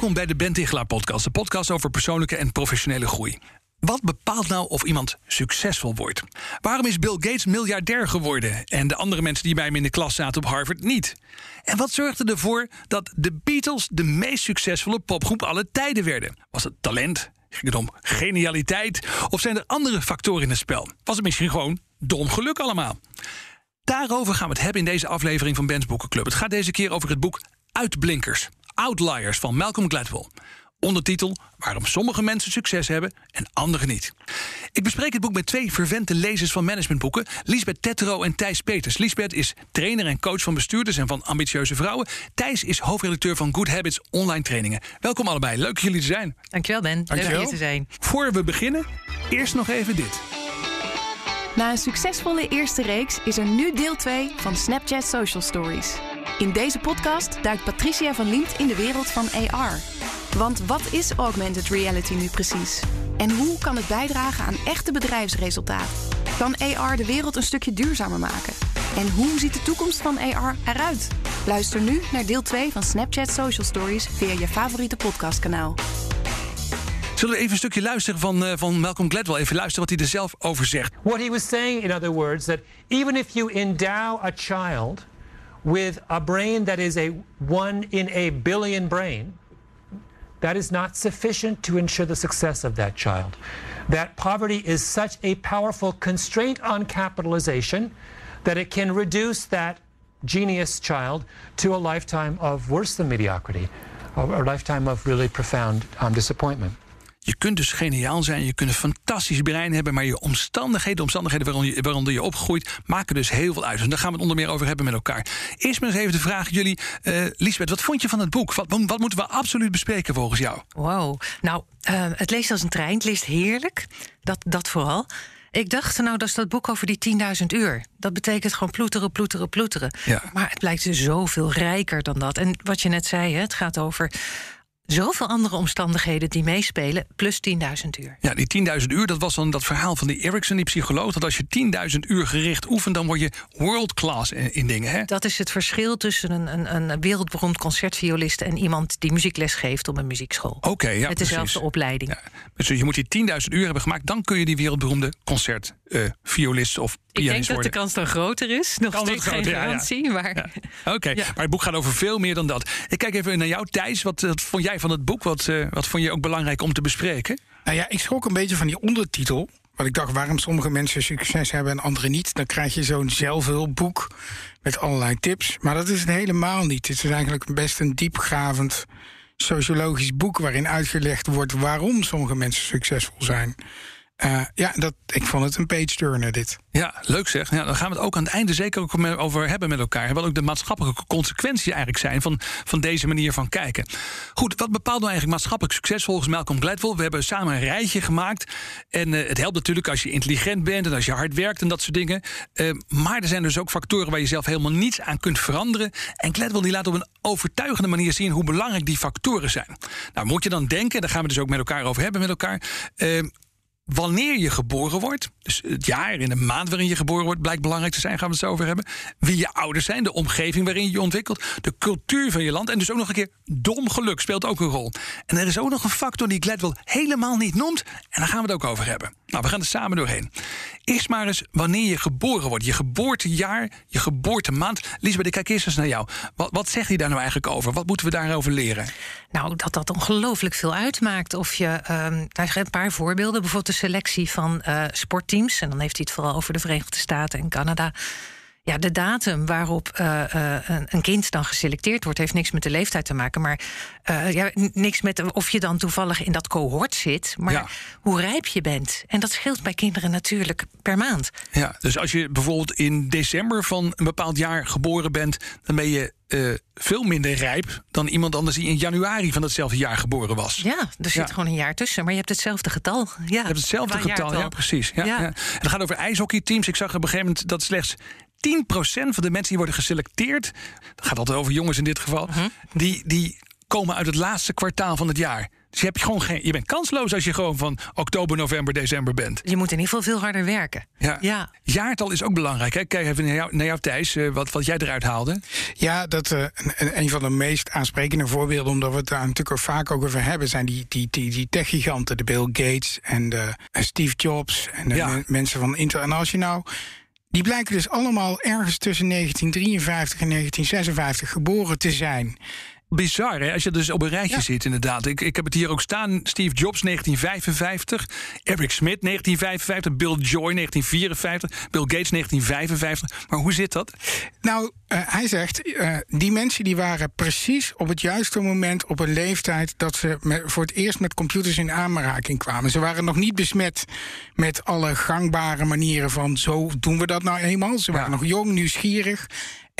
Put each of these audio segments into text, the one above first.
Welkom bij de Ben podcast, de podcast over persoonlijke en professionele groei. Wat bepaalt nou of iemand succesvol wordt? Waarom is Bill Gates miljardair geworden en de andere mensen die bij hem in de klas zaten op Harvard niet? En wat zorgde ervoor dat de Beatles de meest succesvolle popgroep aller tijden werden? Was het talent? Ging het om genialiteit? Of zijn er andere factoren in het spel? Was het misschien gewoon dom geluk allemaal? Daarover gaan we het hebben in deze aflevering van Ben's Boekenclub. Het gaat deze keer over het boek Uitblinkers. Outliers van Malcolm Gladwell. Ondertitel Waarom sommige mensen succes hebben en anderen niet. Ik bespreek het boek met twee vervente lezers van managementboeken, Lisbeth Tetro en Thijs Peters. Lisbeth is trainer en coach van bestuurders en van ambitieuze vrouwen. Thijs is hoofdredacteur van Good Habits online trainingen. Welkom allebei, leuk dat jullie er zijn. Dankjewel Ben, Dankjewel. leuk hier te zijn. Voor we beginnen, eerst nog even dit. Na een succesvolle eerste reeks is er nu deel 2 van Snapchat Social Stories. In deze podcast duikt Patricia van Liemt in de wereld van AR. Want wat is augmented reality nu precies? En hoe kan het bijdragen aan echte bedrijfsresultaten? Kan AR de wereld een stukje duurzamer maken? En hoe ziet de toekomst van AR eruit? Luister nu naar deel 2 van Snapchat Social Stories via je favoriete podcastkanaal. Zullen we even een stukje luisteren van, uh, van Malcolm Gladwell? Even luisteren wat hij er zelf over zegt. What he was saying, in other words, that even if you endow a child with a brain that is a one in a billion brain, that is not sufficient to ensure the success of that child. That poverty is such a powerful constraint on capitalization that it can reduce that genius child to a lifetime of worse than mediocrity, a, a lifetime of really profound um, disappointment. Je kunt dus geniaal zijn, je kunt een fantastisch brein hebben, maar je omstandigheden, de omstandigheden waaronder je, waaronder je opgroeit, maken dus heel veel uit. En daar gaan we het onder meer over hebben met elkaar. Eerst maar eens even de vraag, jullie, uh, Lisbeth, wat vond je van het boek? Wat, wat, moeten we absoluut bespreken volgens jou? Wow, nou, uh, het leest als een trein, het leest heerlijk, dat, dat vooral. Ik dacht, nou, dat is dat boek over die 10.000 uur. Dat betekent gewoon ploeteren, ploeteren, ploeteren. Ja. Maar het blijkt dus zoveel rijker dan dat. En wat je net zei, hè, het gaat over zoveel andere omstandigheden die meespelen, plus 10.000 uur. Ja, die 10.000 uur, dat was dan dat verhaal van die Erickson, die psycholoog... dat als je 10.000 uur gericht oefent, dan word je world class in, in, dingen. Hè? Dat is het verschil tussen een, een, een wereldberoemd concertviolist... en iemand die muziekles geeft op een muziekschool. Oké, okay, ja, Met dezelfde precies. opleiding. Ja. Dus je moet die 10.000 uur hebben gemaakt... dan kun je die wereldberoemde concertviolist uh, of pianist Ik denk dat worden. de kans dan groter is. Nog Kan steeds geen groter, ja, ja. garantie, maar... Ja. Oké, okay. Ja. maar het boek gaat over veel meer dan dat. Ik kijk even naar jou, Thijs. Wat, wat vond jij van het boek? Wat, uh, wat vond je ook belangrijk om te bespreken? Nou ja, ik schrok een beetje van die ondertitel. Want ik dacht, waarom sommige mensen succes hebben en anderen niet. Dan krijg je zo'n zelfhulpboek met allerlei tips. Maar dat is het helemaal niet. Het is eigenlijk best een diepgravend sociologisch boek... waarin uitgelegd wordt waarom sommige mensen succesvol zijn. Uh, ja, dat, ik vond het een page-turner, dit. Ja, leuk zeg. Ja, dan gaan we het ook aan het einde zeker ook over hebben met elkaar. Wat ook de maatschappelijke consequenties eigenlijk zijn van, van deze manier van kijken. Goed, wat bepaalt nou eigenlijk maatschappelijk succes volgens Malcolm Gladwell? We hebben samen een rijtje gemaakt. En uh, het helpt natuurlijk als je intelligent bent en als je hard werkt en dat soort dingen. Uh, maar er zijn dus ook factoren waar je zelf helemaal niets aan kunt veranderen. En Gladwell die laat op een overtuigende manier zien hoe belangrijk die factoren zijn. Nou, moet je dan denken, daar gaan we dus ook met elkaar over hebben met elkaar wanneer je geboren wordt, dus het jaar en de maand waarin je geboren wordt, blijkt belangrijk te zijn, gaan we het zo over hebben. Wie je ouders zijn, de omgeving waarin je je ontwikkelt, de cultuur van je land en dus ook nog een keer dom geluk speelt ook een rol. En er is ook nog een factor die Gladwell helemaal niet noemt en daar gaan we het ook over hebben. Nou, we gaan er samen doorheen. Eerst maar eens wanneer je geboren wordt, je geboortejaar, je geboortemaand. Lisbeth, ik kijk eerst eens naar jou. Wat, wat zegt hij daar nou eigenlijk over? Wat moeten we daarover leren? Nou, dat dat ongelooflijk veel uitmaakt. Of je, um, daar zijn een paar voorbeelden. Bijvoorbeeld de selectie van uh, sportteams. En dan heeft hij het vooral over de Verenigde Staten en Canada. Ja, de datum waarop uh, uh, een, kind dan geselecteerd wordt, heeft niks met de leeftijd te maken. Maar uh, ja, niks met of je dan toevallig in dat cohort zit. Maar ja. hoe rijp je bent. En dat scheelt bij kinderen natuurlijk per maand. Ja, dus als je bijvoorbeeld in december van een bepaald jaar geboren bent, dan ben je uh, veel minder rijp dan iemand anders die in januari van datzelfde jaar geboren was. Ja, er zit ja. gewoon een jaar tussen, maar je hebt hetzelfde getal. Ja, je hebt hetzelfde getal, ja, precies. Ja, ja. En het gaat over ijshockeyteams. Ik zag op een gegeven moment dat slechts 10% van de mensen die worden geselecteerd, dat gaat altijd over jongens in dit geval, uh -huh. die, die komen uit het laatste kwartaal van het jaar. Dus je, hebt gewoon geen, je bent kansloos als je gewoon van oktober, november, december bent. Je moet in ieder geval veel harder werken. Ja. ja. Jaartal is ook belangrijk. Hè? Kijk even naar jou, naar jou Thijs, uh, wat, wat jij eruit haalde. Ja, dat, uh, een, een, van de meest aansprekende voorbeelden... omdat we het daar natuurlijk ook vaak ook over hebben... zijn die, die, die, die techgiganten, de Bill Gates en de Steve Jobs... en de ja. mensen van Intel. En als je nou... Die blijken dus allemaal ergens tussen 1953 en 1956 geboren te zijn bizar, hè? Als je dus op een rijtje ja. zit, inderdaad. Ik, ik heb het hier ook staan. Steve Jobs, 1955. Eric Smith, 1955. Bill Joy, 1954. Bill Gates, 1955. Maar hoe zit dat? Nou, uh, hij zegt, uh, die mensen die waren precies op het juiste moment... op een leeftijd dat ze voor het eerst met computers in aanraking kwamen. Ze waren nog niet besmet met alle gangbare manieren van... zo doen we dat nou eenmaal. Ze waren ja. nog jong, nieuwsgierig...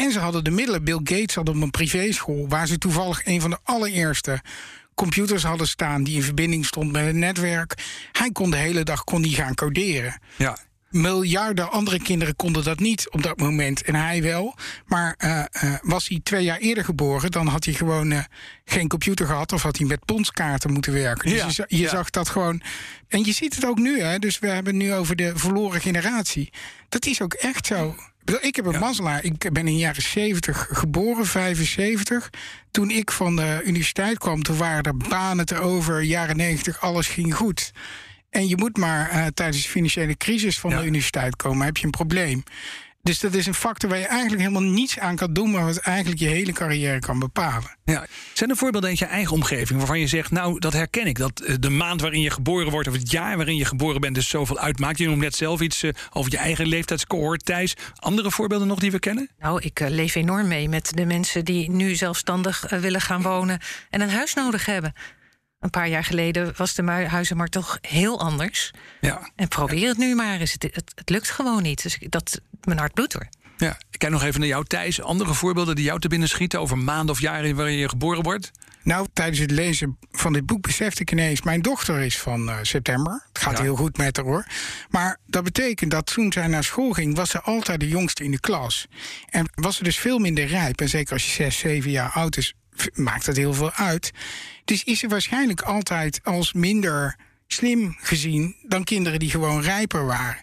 En ze hadden de middelen. Bill Gates had op een privéschool... waar ze toevallig een van de allereerste computers hadden staan... die in verbinding stond met het netwerk. Hij kon de hele dag kon die gaan coderen. Ja. Miljarden andere kinderen konden dat niet op dat moment. En hij wel. Maar uh, uh, was hij twee jaar eerder geboren... dan had hij gewoon uh, geen computer gehad... of had hij met ponskaarten moeten werken. Dus ja, je, je ja. zag dat gewoon... En je ziet het ook nu, hè. Dus we hebben het nu over de verloren generatie. Dat is ook echt zo. Ik heb een ja. Ik ben in de jaren 70 geboren, 75. Toen ik van de universiteit kwam, toen waren er banen te over. Jaren 90, alles ging goed. En je moet maar uh, tijdens de financiële crisis van ja. de universiteit komen, heb je een probleem. Dus dat is een factor waar je eigenlijk helemaal niets aan kan doen, maar wat eigenlijk je hele carrière kan bepalen. Ja. Zijn er voorbeelden uit je eigen omgeving waarvan je zegt, nou, dat herken ik. Dat de maand waarin je geboren wordt of het jaar waarin je geboren bent, dus zoveel uitmaakt. Je noemt net zelf iets uh, over je eigen leeftijdscohort, Thijs. Andere voorbeelden nog die we kennen? Nou, ik uh, leef enorm mee met de mensen die nu zelfstandig uh, willen gaan wonen en een huis nodig hebben. Een paar jaar geleden was de huizenmarkt toch heel anders. Ja. En probeer het nu maar eens. Het, het, het lukt gewoon niet. Dus dat, mijn hart bloedt hoor. Ja, ik kijk nog even naar jou, Thijs. Andere voorbeelden die jou te binnen schieten over maanden of jaren waarin je geboren wordt? Nou, tijdens het lezen van dit boek besefte ik ineens... mijn dochter is van uh, september. Het gaat ja. heel goed met haar, hoor. Maar dat betekent dat toen zij naar school ging... was ze altijd de jongste in de klas. En was ze dus veel minder rijp. En zeker als je zes, zeven jaar oud is, maakt dat heel veel uit. Dus is ze waarschijnlijk altijd als minder slim gezien... dan kinderen die gewoon rijper waren.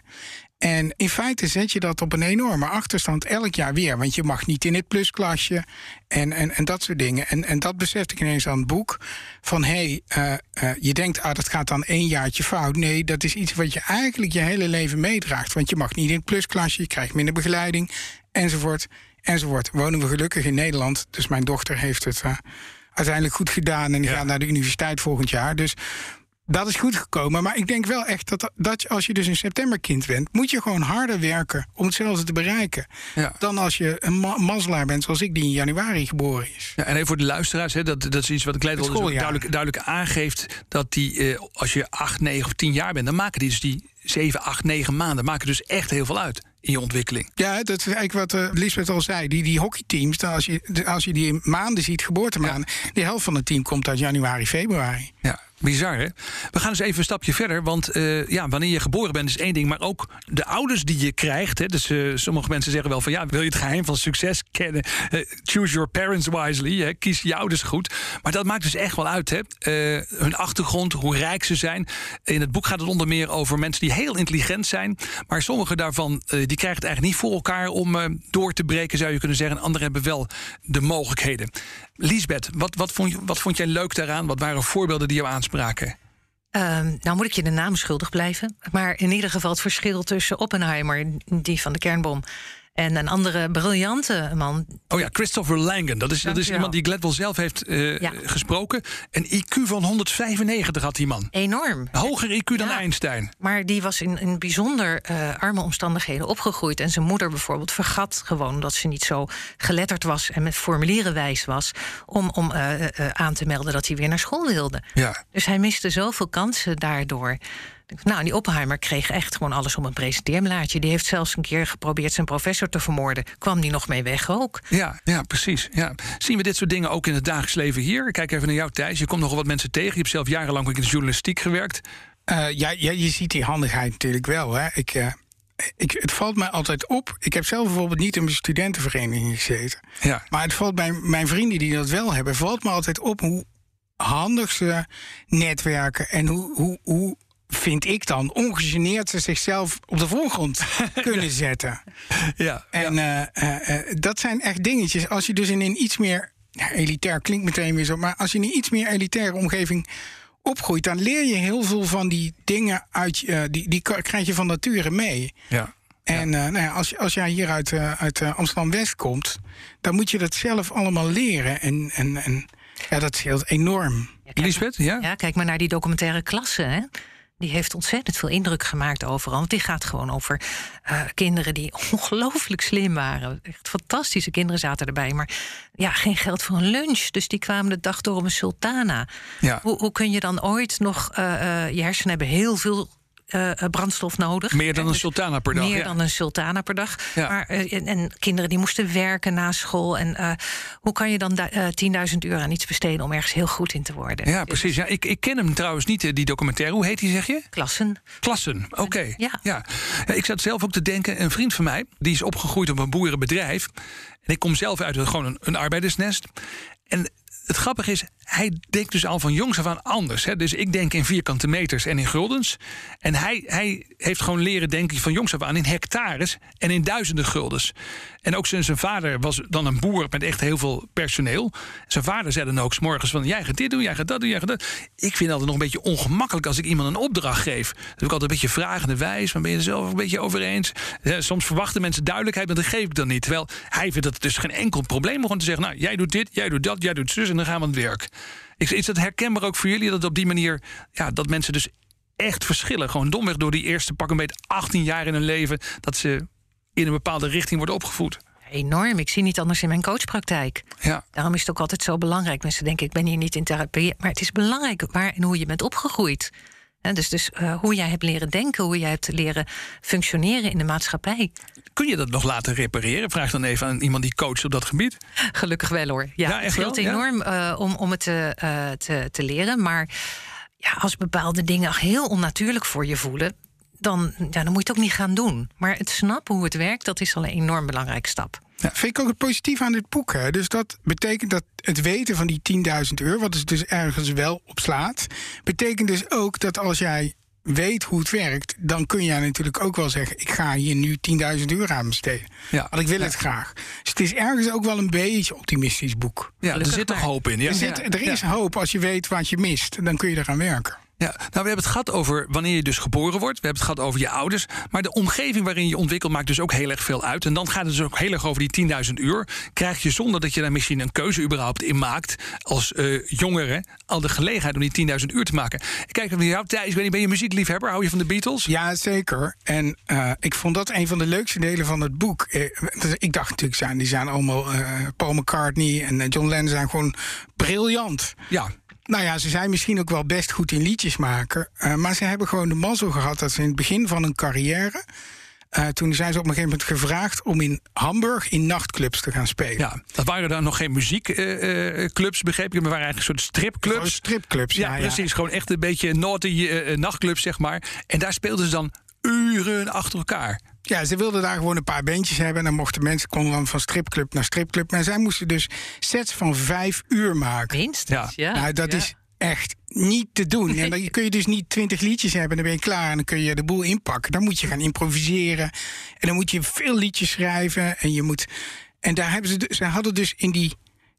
En in feite zet je dat op een enorme achterstand elk jaar weer. Want je mag niet in het plusklasje en, en, en dat soort dingen. En, en dat besefte ik ineens aan het boek. Van hé, hey, uh, uh, je denkt, ah, dat gaat dan één jaartje fout. Nee, dat is iets wat je eigenlijk je hele leven meedraagt. Want je mag niet in het plusklasje, je krijgt minder begeleiding, enzovoort, enzovoort. Wonen we gelukkig in Nederland. Dus mijn dochter heeft het uh, uiteindelijk goed gedaan en die ja. gaat naar de universiteit volgend jaar. Dus dat is goed gekomen. Maar ik denk wel echt dat, dat als je dus een septemberkind bent, moet je gewoon harder werken om hetzelfde te bereiken. Ja. Dan als je een ma bent zoals ik, die in januari geboren is. Ja, en even voor de luisteraars, hè, dat, dat is iets wat ik leid al duidelijk, duidelijk aangeeft. Dat die, eh, als je 8, 9 of 10 jaar bent, dan maken die dus die 7, 8, 9 maanden maken dus echt heel veel uit in je ontwikkeling. Ja, dat is eigenlijk wat uh, Lisbeth al zei. Die, die hockeyteams, dan als, je, als je die maanden ziet, geboortemaanden... Ja. die helft van het team komt uit januari, februari. Ja, Bizar, hè? We gaan dus even een stapje verder. Want uh, ja, wanneer je geboren bent is één ding. Maar ook de ouders die je krijgt. Hè, dus uh, sommige mensen zeggen wel van... ja, wil je het geheim van succes kennen? Uh, choose your parents wisely. Kies je ouders goed. Maar dat maakt dus echt wel uit, hè? hun achtergrond, hoe rijk ze zijn. In het boek gaat het onder meer over mensen die heel intelligent zijn. Maar sommige daarvan die krijgen het eigenlijk niet voor elkaar... om door te breken, zou je kunnen zeggen. En anderen hebben wel de mogelijkheden. Liesbeth, wat, wat, vond, wat vond jij leuk daaraan? Wat waren voorbeelden die jou aanspraken? Um, nou moet ik je de naam schuldig blijven. Maar in ieder geval het verschil tussen Oppenheimer, die van de kernbom, En een andere briljante man. Oh ja, Christopher Langen. Dat is, dat is iemand die Gladwell zelf heeft uh, gesproken. Een IQ van 195 had die man. Enorm. Hoger IQ dan Einstein. Maar die was in, in bijzonder uh, arme omstandigheden opgegroeid. En zijn moeder bijvoorbeeld vergat gewoon dat ze niet zo geletterd was en met formulieren wijs was. om, om uh, aan te melden dat hij weer naar school wilde. Ja. Dus hij miste zoveel kansen daardoor. Nou, die Oppenheimer kreeg echt gewoon alles om een presenteermelaatje. Die heeft zelfs een keer geprobeerd zijn professor te vermoorden. Kwam die nog mee weg ook? Ja, ja precies. Ja. Zien we dit soort dingen ook in het dagelijks leven hier? Ik kijk even naar jou, Thijs. Je komt nogal wat mensen tegen. Je hebt zelf jarenlang ook in de journalistiek gewerkt. Uh, ja, ja, je ziet die handigheid natuurlijk wel. Hè. Ik, uh, ik, het valt mij altijd op. Ik heb zelf bijvoorbeeld niet in mijn studentenvereniging gezeten. Ja. Maar het valt bij mijn vrienden die dat wel hebben, valt me altijd op hoe handig ze netwerken en hoe, hoe, hoe vind ik dan, ongegeneerd ze zichzelf op de voorgrond kunnen zetten. Ja, en ja. Uh, uh, uh, dat zijn echt dingetjes. Als je dus in een iets meer, ja, elitair klinkt meteen weer zo, maar als je in een iets meer elitaire omgeving opgroeit, dan leer je heel veel van die dingen uit, die, die krijg je van nature mee. Ja. En nou ja, als, als jij hier uit, uit Amsterdam-West komt, dan moet je dat zelf allemaal leren. En, en, en ja, dat scheelt enorm. Ja, Elisabeth, ja? Ja, kijk maar naar die documentaire klasse, hè. Die heeft ontzettend veel indruk gemaakt overal. Want die gaat gewoon over uh, kinderen die ongelooflijk slim waren. Echt fantastische kinderen zaten erbij. Maar ja, geen geld voor een lunch. Dus die kwamen de dag door om een sultana. Ja. Hoe, hoe kun je dan ooit nog... Uh, uh, je hersenen hebben heel veel uh, brandstof nodig. Meer dan een sultana per dag. Meer ja. dan een sultana per dag. Ja. Maar, uh, en, en, kinderen die moesten werken na school. En hoe kan je dan 10.000 euro aan iets besteden om ergens heel goed in te worden? Ja, precies. Ja, ik, ik ken hem trouwens niet, die documentaire. Hoe heet die, zeg je? Klassen. Klassen, oké. Okay. Ja. ja. Ik zat zelf ook te denken, een vriend van mij... die is opgegroeid op een boerenbedrijf. En ik kom zelf uit gewoon een, een arbeidersnest. En het grappige is, hij denkt dus al van jongs af aan anders. Hè? Dus ik denk in vierkante meters en in guldens. En hij, hij heeft gewoon leren denken van jongs af aan in hectares en in duizenden guldens. En ook zijn, zijn vader was dan een boer met echt heel veel personeel. Zijn vader zei dan ook 's morgens van jij gaat dit doen, jij gaat dat doen, jij gaat dat. Ik vind altijd nog een beetje ongemakkelijk als ik iemand een opdracht geef. Dat heb ik altijd een beetje vragende wijs. Maar ben je er zelf een beetje over eens? Soms verwachten mensen duidelijkheid, maar dat geef ik dan niet. Terwijl hij vindt het dus geen enkel probleem om te zeggen: nou, jij doet dit, jij doet dat, jij doet zus en dan gaan we aan het werk. Is dat herkenbaar ook voor jullie dat op die manier, ja, dat mensen dus echt verschillen? Gewoon domweg door die eerste pak een beetje 18 jaar in hun leven, dat ze in een bepaalde richting worden opgevoed. Enorm. Ik zie niet anders in mijn coachpraktijk. Ja. Daarom is het ook altijd zo belangrijk. Mensen denken, ik ben hier niet in therapie. Maar het is belangrijk waar en hoe je bent opgegroeid. En dus dus uh, hoe jij hebt leren denken, hoe jij hebt leren functioneren in de maatschappij. Kun je dat nog laten repareren? Vraag dan even aan iemand die coacht op dat gebied. Gelukkig wel hoor. Ja, Ja, het scheelt wel? Ja? enorm uh, om, om het uh, te, te leren. Maar ja, als bepaalde dingen heel onnatuurlijk voor je voelen, dan, ja, dan moet je het ook niet gaan doen. Maar het snappen hoe het werkt, dat is al een enorm belangrijke stap. Ja, vind ik ook het positief aan dit boek. Hè? Dus dat betekent dat het weten van die 10.000 euro, wat dus ergens wel op slaat, betekent dus ook dat als jij weet hoe het werkt, dan kun jij natuurlijk ook wel zeggen: ik ga hier nu 10.000 euro aan besteden. Ja. Want ik wil Ja. het graag. Dus het is ergens ook wel een beetje optimistisch boek. Ja, er zit toch hoop in. Ja. Er, zit, er is hoop als je weet wat je mist. Dan kun je eraan werken. Ja, nou, we hebben het gehad over wanneer je dus geboren wordt. We hebben het gehad over je ouders. Maar de omgeving waarin je ontwikkelt maakt dus ook heel erg veel uit. En dan gaat het dus ook heel erg over die 10.000 uur. Krijg je zonder dat je daar misschien een keuze überhaupt in maakt... als eh, jongere al de gelegenheid om die 10.000 uur te maken. Ik kijk naar jou, Thijs. Ben je muziekliefhebber? Hou je van de Beatles? Ja, zeker. En eh, ik vond dat een van de leukste delen van het boek. Eh, ik dacht natuurlijk, zijn, die zijn allemaal... Paul McCartney en John Lennon zijn gewoon briljant. Ja. Nou ja, ze zijn misschien ook wel best goed in liedjes maken. eh, maar ze hebben gewoon de mazzel gehad dat ze in het begin van hun carrière. eh, toen zijn ze op een gegeven moment gevraagd om in Hamburg in nachtclubs te gaan spelen. Ja, dat waren dan nog geen muziekclubs, begreep ik. Maar waren eigenlijk een soort Gewoon stripclubs. stripclubs. Ja, precies. Gewoon echt een beetje naughty eh, nachtclubs, zeg maar. En daar speelden ze dan uren achter elkaar. Ja, ze wilden daar gewoon een paar bandjes hebben. En dan mochten mensen konden dan van stripclub naar stripclub. Maar zij moesten dus sets van vijf uur maken. Minstens, ja. nou, dat Ja. is echt niet te doen. En dan kun je dus niet twintig liedjes hebben, dan ben je klaar en dan kun je de boel inpakken. Dan moet je gaan improviseren en dan moet je veel liedjes schrijven en je moet. En daar hebben ze, dus- ze hadden dus in die.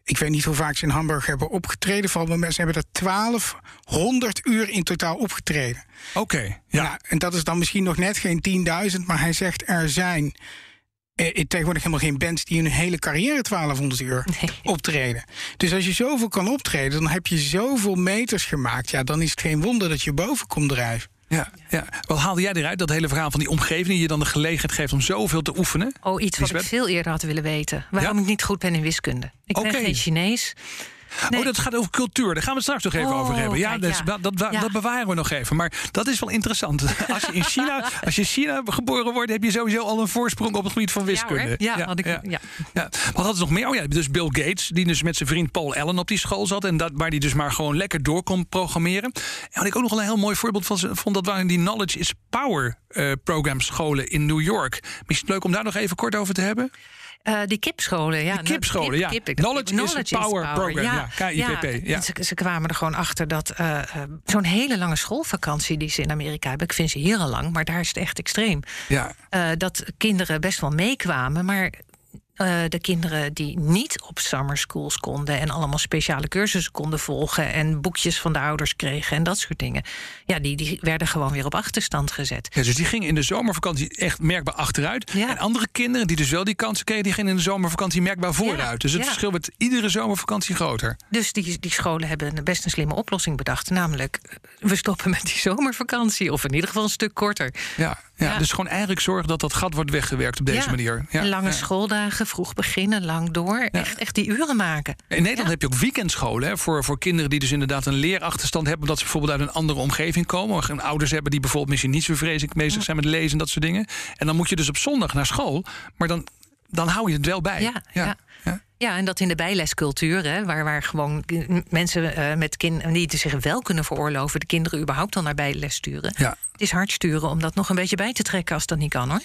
Ik weet niet hoe vaak ze in Hamburg hebben opgetreden, valt me mee, ze hebben er 1200 uur in totaal opgetreden. Oké, ja. Nou, en dat is dan misschien nog net geen 10.000, maar hij zegt er zijn eh, tegenwoordig helemaal geen bands die hun hele carrière 1200 uur optreden. Dus als je zoveel kan optreden, dan heb je zoveel meters gemaakt. Ja, dan is het geen wonder dat je boven komt drijven. Ja, ja. Wat haalde jij eruit, dat hele verhaal van die omgeving... die je dan de gelegenheid geeft om zoveel te oefenen? Oh, iets wat ik veel eerder had willen weten. Waarom ik niet goed ben in wiskunde. Ik ben geen Chinees. Oh, dat gaat over cultuur. Daar gaan we het straks nog even over oh, hebben. Ja, dus Dat, dat, dat, bewaren we nog even. Maar dat is wel interessant. Als je in China, als je in China geboren wordt, heb je sowieso al een voorsprong op het gebied van wiskunde. Ja, ja, had ik, ja. ja. Wat had het nog meer? Oh ja, dus Bill Gates, die dus met zijn vriend Paul Allen op die school zat. En dat, waar die dus maar gewoon lekker door kon programmeren. En wat ik ook nog een heel mooi voorbeeld van vond, dat waren die Knowledge is Power uh, program scholen in New York. Misschien leuk om daar nog even kort over te hebben. Uh, die kipscholen, ja. Die kipscholen, ja. knowledge, is power, program, ja. KIPP. Ja, Ze, ze, kwamen er gewoon achter dat uh, zo'n hele lange schoolvakantie... die ze in Amerika hebben, ik vind ze hier al lang... maar daar is het echt extreem. Ja. Uh, dat kinderen best wel meekwamen, maar uh, de kinderen die niet op summer schools konden en allemaal speciale cursussen konden volgen en boekjes van de ouders kregen en dat soort dingen. Ja, die, die werden gewoon weer op achterstand gezet. Ja, dus die gingen in de zomervakantie echt merkbaar achteruit. Ja. En andere kinderen die dus wel die kansen kregen, die gingen in de zomervakantie merkbaar vooruit. dus het verschil werd iedere zomervakantie groter. Dus die, die scholen hebben best een slimme oplossing bedacht. Namelijk, we stoppen met die zomervakantie. Of in ieder geval een stuk korter. Ja, ja, dus gewoon eigenlijk zorgen dat dat gat wordt weggewerkt op deze manier. Ja. Lange schooldagen, vroeg beginnen, lang door. Echt, echt die uren maken. In Nederland heb je ook weekendscholen hè, voor, voor kinderen die dus inderdaad een leerachterstand hebben. Dat ze bijvoorbeeld uit een andere omgeving komen. Of ouders hebben die bijvoorbeeld misschien niet zo vreselijk bezig zijn met lezen en dat soort dingen. En dan moet je dus op zondag naar school. Maar dan, dan hou je het wel bij. ja. Ja. En dat in de bijlescultuur, hè, waar, waar gewoon mensen uh, met kinderen die zich wel kunnen veroorloven, de kinderen überhaupt al naar bijles sturen. Ja. Het is hard sturen om dat nog een beetje bij te trekken als dat niet kan hoor.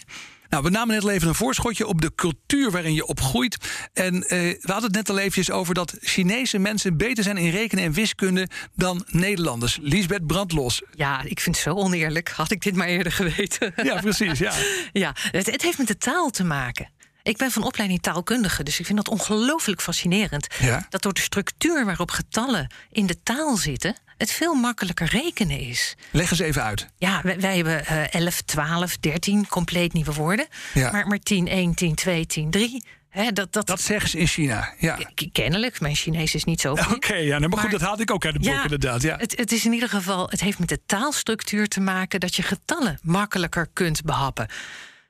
Nou, we namen net even een voorschotje op de cultuur waarin je opgroeit. En uh, we hadden het net al eventjes over dat Chinese mensen beter zijn in rekenen en wiskunde dan Nederlanders. Liesbeth Brandlos. Ja, ik vind het zo oneerlijk. Had ik dit maar eerder geweten. Ja, precies. Ja, ja het, het heeft met de taal te maken. Ik ben van opleiding taalkundige, dus ik vind dat ongelooflijk fascinerend. Dat door de structuur waarop getallen in de taal zitten, het veel makkelijker rekenen is. Leg eens even uit. Ja, wij, hebben uh, 11, 12, 13 compleet nieuwe woorden. Maar, maar 10, 1, 10, 2, 10, 3. dat, dat, dat zeggen ze in China. Ja. Kennelijk, mijn Chinees is niet zo. Oké, ja, maar, maar goed, dat had ik ook uit de boek inderdaad. Ja. Het, het is in ieder geval, het heeft met de taalstructuur te maken dat je getallen makkelijker kunt behappen.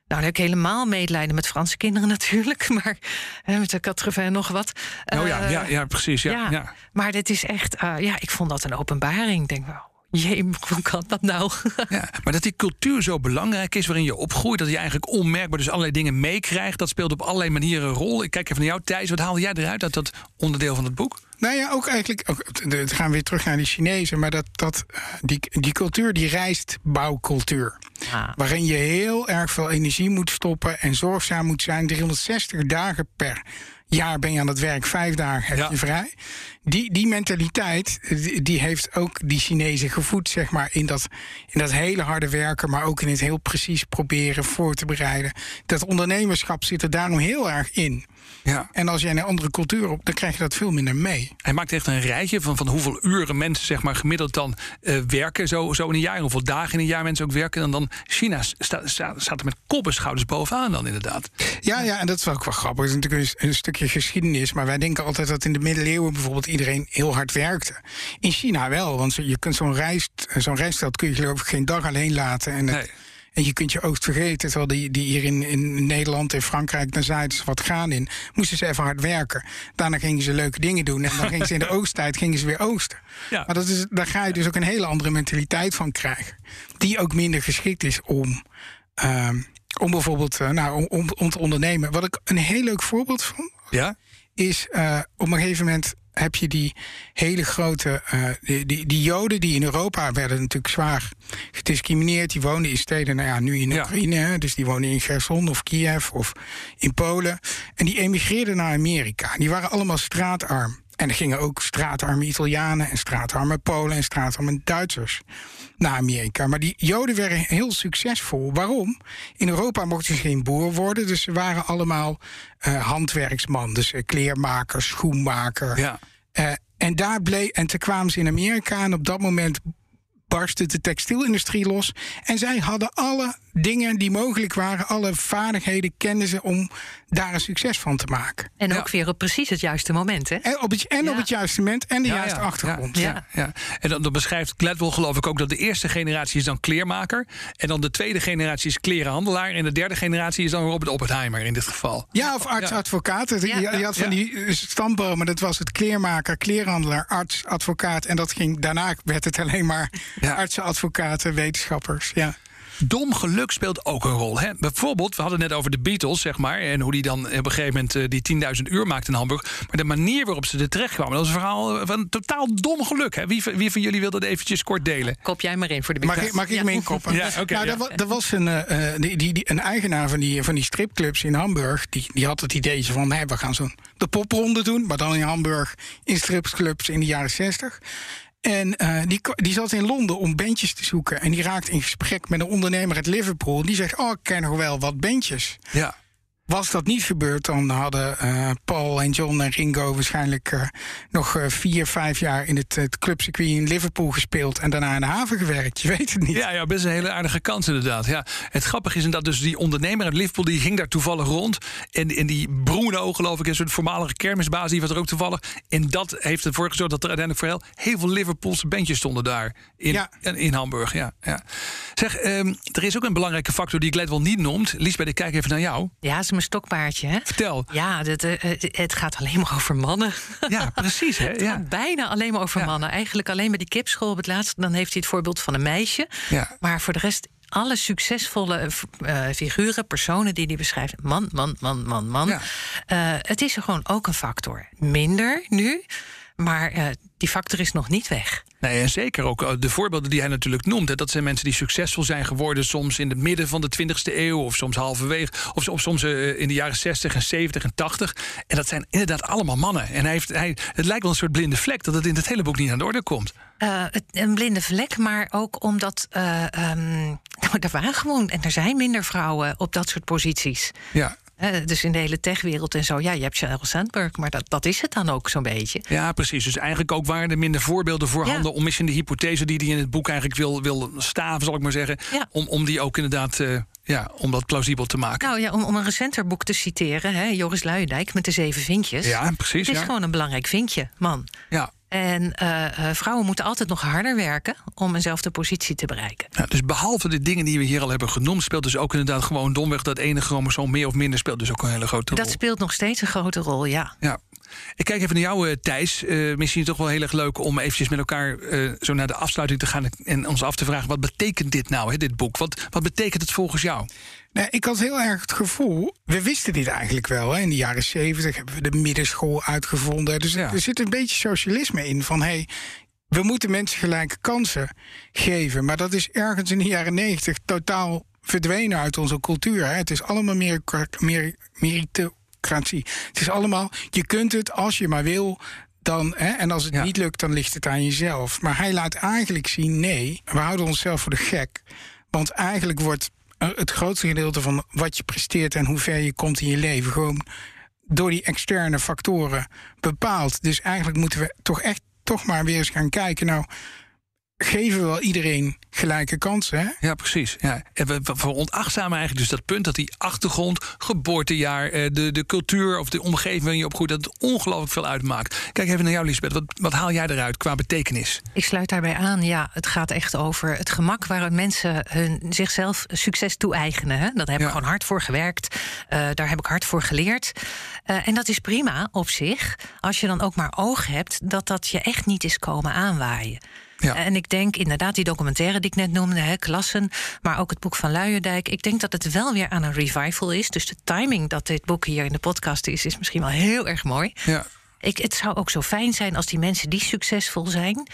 Nou, dan heb ik helemaal medelijden met Franse kinderen natuurlijk. Maar hè, met de Catrevin nog wat. Oh ja, ja, ja precies. Ja, ja, Maar dit is echt... Uh, ja, ik vond dat een openbaring. Ik denk, wel. Jee, hoe kan dat nou? ja, maar dat die cultuur zo belangrijk is, waarin je opgroeit, dat je eigenlijk onmerkbaar dus allerlei dingen meekrijgt, dat speelt op allerlei manieren een rol. Ik kijk even naar jou, Thijs. Wat haalde jij eruit uit dat onderdeel van het boek? Nou ja, ook eigenlijk. Ook, we gaan weer terug naar die Chinezen. Maar dat, dat, die, die cultuur, die reist bouwcultuur. Ah. Waarin je heel erg veel energie moet stoppen en zorgzaam moet zijn. 360 dagen per jaar ben je aan het werk, vijf dagen heb je vrij. Die, die mentaliteit, die, heeft ook die Chinezen gevoed, zeg maar, in dat, in dat hele harde werken, maar ook in het heel precies proberen voor te bereiden. Dat ondernemerschap zit er daarom heel erg in. Ja. En als jij een andere cultuur op, dan krijg je dat veel minder mee. Hij maakt echt een rijtje van, van hoeveel uren mensen zeg maar, gemiddeld dan uh, werken. Zo, zo in een jaar. Hoeveel dagen in een jaar mensen ook werken. En dan China staat, staat er met kop en schouders bovenaan dan inderdaad. Ja, ja, en dat is ook wel grappig. Het is natuurlijk een, een stukje geschiedenis. Maar wij denken altijd dat in de middeleeuwen bijvoorbeeld iedereen heel hard werkte. In China wel, want je kunt zo'n reis, zo'n reisstad kun je geloof ik geen dag alleen laten. En het, nee. En je kunt je oost vergeten. Terwijl die, die hier in, in Nederland en Frankrijk, daar zeiden ze wat gaan in. Moesten ze even hard werken. Daarna gingen ze leuke dingen doen. En dan gingen ze in de oosttijd gingen ze weer oosten. Ja. Maar dat is, daar ga je dus ook een hele andere mentaliteit van krijgen. Die ook minder geschikt is om. Ehm, om bijvoorbeeld uh, nou, om, om, te ondernemen. Wat ik een heel leuk voorbeeld van ja? Is uh, op een gegeven moment heb je die hele grote. Uh, die, die, die, Joden die in Europa werden natuurlijk zwaar gediscrimineerd. Die woonden in steden, nou ja, nu in Oekraïne. Dus die woonden in Gerson of Kiev of in Polen. En die emigreerden naar Amerika. Die waren allemaal straatarm. En er gingen ook straatarme Italianen en straatarme Polen en straatarme Duitsers naar Amerika. Maar die Joden werden heel succesvol. Waarom? In Europa mochten ze geen boer worden, dus ze waren allemaal uh, handwerksman. Dus uh, kleermaker, schoenmaker. Ja. Uh, en daar bleef, en toen kwamen ze in Amerika en op dat moment barstte de textielindustrie los. En zij hadden alle dingen die mogelijk waren, alle vaardigheden kenden ze om daar een succes van te maken. En Ja. ook weer op precies het juiste moment, hè? En op het, en op het juiste moment en de Ja, juiste ja, achtergrond. Ja, ja, ja. En dan, dan beschrijft Gladwell geloof ik ook dat de eerste generatie is dan kleermaker. En dan de tweede generatie is klerenhandelaar. En de derde generatie is dan Robert Oppenheimer in dit geval. Ja, of arts-advocaat. Je, Ja. je had van die eh, stambomen, dat was het kleermaker, kleerhandelaar, arts, advocaat. En dat ging, daarna werd het alleen maar Ja. artsen, advocaten, wetenschappers. Ja. Dom geluk speelt ook een rol. Hè? Bijvoorbeeld, we hadden het net over de Beatles, zeg maar. En hoe die dan op een gegeven moment eh, die 10.000 uur maakte in Hamburg. Maar de manier waarop ze er terecht kwamen, dat was een verhaal van totaal dom geluk. Hè? Wie, van- wie van jullie wil dat eventjes kort delen? Kop jij maar in voor de Mag Big ik, mag ik Ja. hem inkoppen? Ja, oké, nou, ja. er, wa- er was een, eh, eh, die, die, die- een eigenaar van die, van die stripclubs in Hamburg. Die, die had het idee van: hé, we gaan zo'n de popronde doen. Maar dan in Hamburg in stripclubs in de jaren 60. En eh, die, die zat in Londen om bandjes te zoeken. En die raakte in gesprek met een ondernemer uit Liverpool. Die zegt: Oh, ik ken nog wel wat bandjes. Ja. Was dat niet gebeurd, dan hadden eh, Paul en John en Ringo waarschijnlijk eh, nog eh, vier, vijf jaar in het, het clubcircuit in Liverpool gespeeld en daarna in de haven gewerkt. Je weet het niet. Ja, ja, best een hele aardige kans inderdaad. Ja. Het grappige is inderdaad, dus die ondernemer uit Liverpool... die ging daar toevallig rond. En, en die Bruno, geloof ik, is een voormalige kermisbaas... die was er ook toevallig. En dat heeft ervoor gezorgd dat er uiteindelijk voor heel, heel veel Liverpoolse bandjes stonden daar. In, Ja. in, in Hamburg, ja. ja. Zeg, ehm, er is ook een belangrijke factor die Gladwell niet noemt. Liesbeth, ik kijk even naar jou. Ja, is mijn stokpaardje, hè? Vertel. Ja, dat, eh, eh, het gaat alleen maar over mannen. Ja, precies. Hè? Ja. bijna alleen maar over Ja. mannen. Eigenlijk alleen bij die kipschool op het laatste. Dan heeft hij het voorbeeld van een meisje. Ja. Maar voor de rest, alle succesvolle eh, figuren, personen die hij beschrijft. Man, man, man, man, man. Ja. Het is er gewoon ook een factor. Minder nu, maar die factor is nog niet weg. Nee, en zeker ook eh, de voorbeelden die hij natuurlijk noemt. Hè, dat zijn mensen die succesvol zijn geworden, soms in het midden van de 20e eeuw, of soms halverwege, of, of soms eh, in de jaren 60 en 70 en 80. En dat zijn inderdaad allemaal mannen. En hij heeft, hij, het lijkt wel een soort blinde vlek dat het in het hele boek niet aan de orde komt. Eh, het, een blinde vlek, maar ook omdat eh, ehm, nou, er waren gewoon en er zijn minder vrouwen op dat soort posities. Ja. Dus in de hele techwereld en zo. Ja, je hebt Sheryl Sandberg, maar dat, dat is het dan ook zo'n beetje. Ja, precies. Dus eigenlijk ook waren er minder voorbeelden voorhanden... Ja. om misschien de hypothese die hij in het boek eigenlijk wil, wil staven, zal ik maar zeggen... Ja. Om, om die ook inderdaad eh, ja, om dat plausibel te maken. Nou ja, om, om een recenter boek te citeren, hè, Joris Luijendijk met de zeven vinkjes. ja, precies. Het is Ja. gewoon een belangrijk vinkje, man. Ja. En eh, eh, vrouwen moeten altijd nog harder werken om eenzelfde positie te bereiken. Ja, dus behalve de dingen die we hier al hebben genoemd, speelt dus ook inderdaad gewoon domweg dat ene chromosoom meer of minder speelt dus ook een hele grote Dat rol. speelt nog steeds een grote rol, ja. Ja. Ik kijk even naar jou, eh, Thijs. Eh, misschien toch wel heel erg leuk om eventjes met elkaar eh, zo naar de afsluiting te gaan en ons af te vragen: wat betekent dit nou, hè, dit boek? Wat, wat betekent het volgens jou? Nee, ik had heel erg het gevoel, we wisten dit eigenlijk wel. Hè. In de jaren zeventig hebben we de middenschool uitgevonden. Dus Ja. er zit een beetje socialisme in van hey, we moeten mensen gelijke kansen geven. Maar dat is ergens in de jaren negentig totaal verdwenen uit onze cultuur. Hè. Het is allemaal meer, meer Het is allemaal, je kunt het als je maar wil. Dan, hè, en als het Ja. niet lukt, dan ligt het aan jezelf. Maar hij laat eigenlijk zien: nee, we houden onszelf voor de gek. Want eigenlijk wordt eh, het grootste gedeelte van wat je presteert en hoe ver je komt in je leven gewoon door die externe factoren bepaald. Dus eigenlijk moeten we toch echt toch maar weer eens gaan kijken. Nou, geven we wel iedereen gelijke kansen? Hè? Ja, precies. Ja. En we, we veronachtzamen eigenlijk dus dat punt dat die achtergrond, geboortejaar, eh, de, de cultuur of de omgeving waarin je opgroeit, dat het ongelooflijk veel uitmaakt. Kijk even naar jou, Lisbeth. Wat, wat haal jij eruit qua betekenis? Ik sluit daarbij aan. Ja, het gaat echt over het gemak waarin mensen hun, zichzelf succes toe-eigenen. Hè? Daar heb Ja. ik gewoon hard voor gewerkt. Eh, daar heb ik hard voor geleerd. Eh, en dat is prima op zich. Als je dan ook maar oog hebt dat dat je echt niet is komen aanwaaien. Ja. En ik denk inderdaad, die documentaire die ik net noemde, hè, Klassen, maar ook het boek van Luijendijk. Ik denk dat het wel weer aan een revival is. Dus de timing dat dit boek hier in de podcast is, is misschien wel heel erg mooi. Ja. Ik, het zou ook zo fijn zijn als die mensen die succesvol zijn.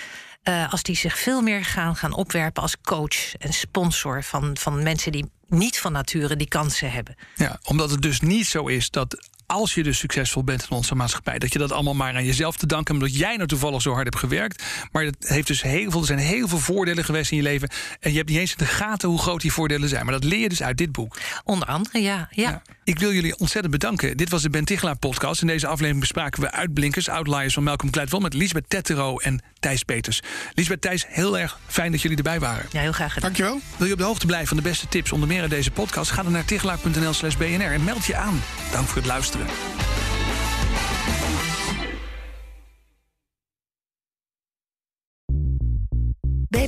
eh, als die zich veel meer gaan, gaan opwerpen als coach en sponsor van, van mensen die niet van nature die kansen hebben. Ja, omdat het dus niet zo is dat als je dus succesvol bent in onze maatschappij, dat je dat allemaal maar aan jezelf te danken, omdat jij nou toevallig zo hard hebt gewerkt. Maar het heeft dus heel veel, er zijn heel veel voordelen geweest in je leven. En je hebt niet eens in de gaten hoe groot die voordelen zijn. Maar dat leer je dus uit dit boek. Onder andere, ja. ja. Ja. Ik wil jullie ontzettend bedanken. Dit was de Ben Tichelaar podcast. In deze aflevering bespraken we uitblinkers, outliers van Malcolm Gladwell... met Lisbeth Tettero en Thijs Peters. Lisbeth, Thijs, heel erg fijn dat jullie erbij waren. Ja, heel graag gedaan. Dankjewel. Wil je op de hoogte blijven van de beste tips, onder meer in deze podcast... ga dan naar tichelaar.nl slash bnr en meld je aan. Dank voor het luisteren.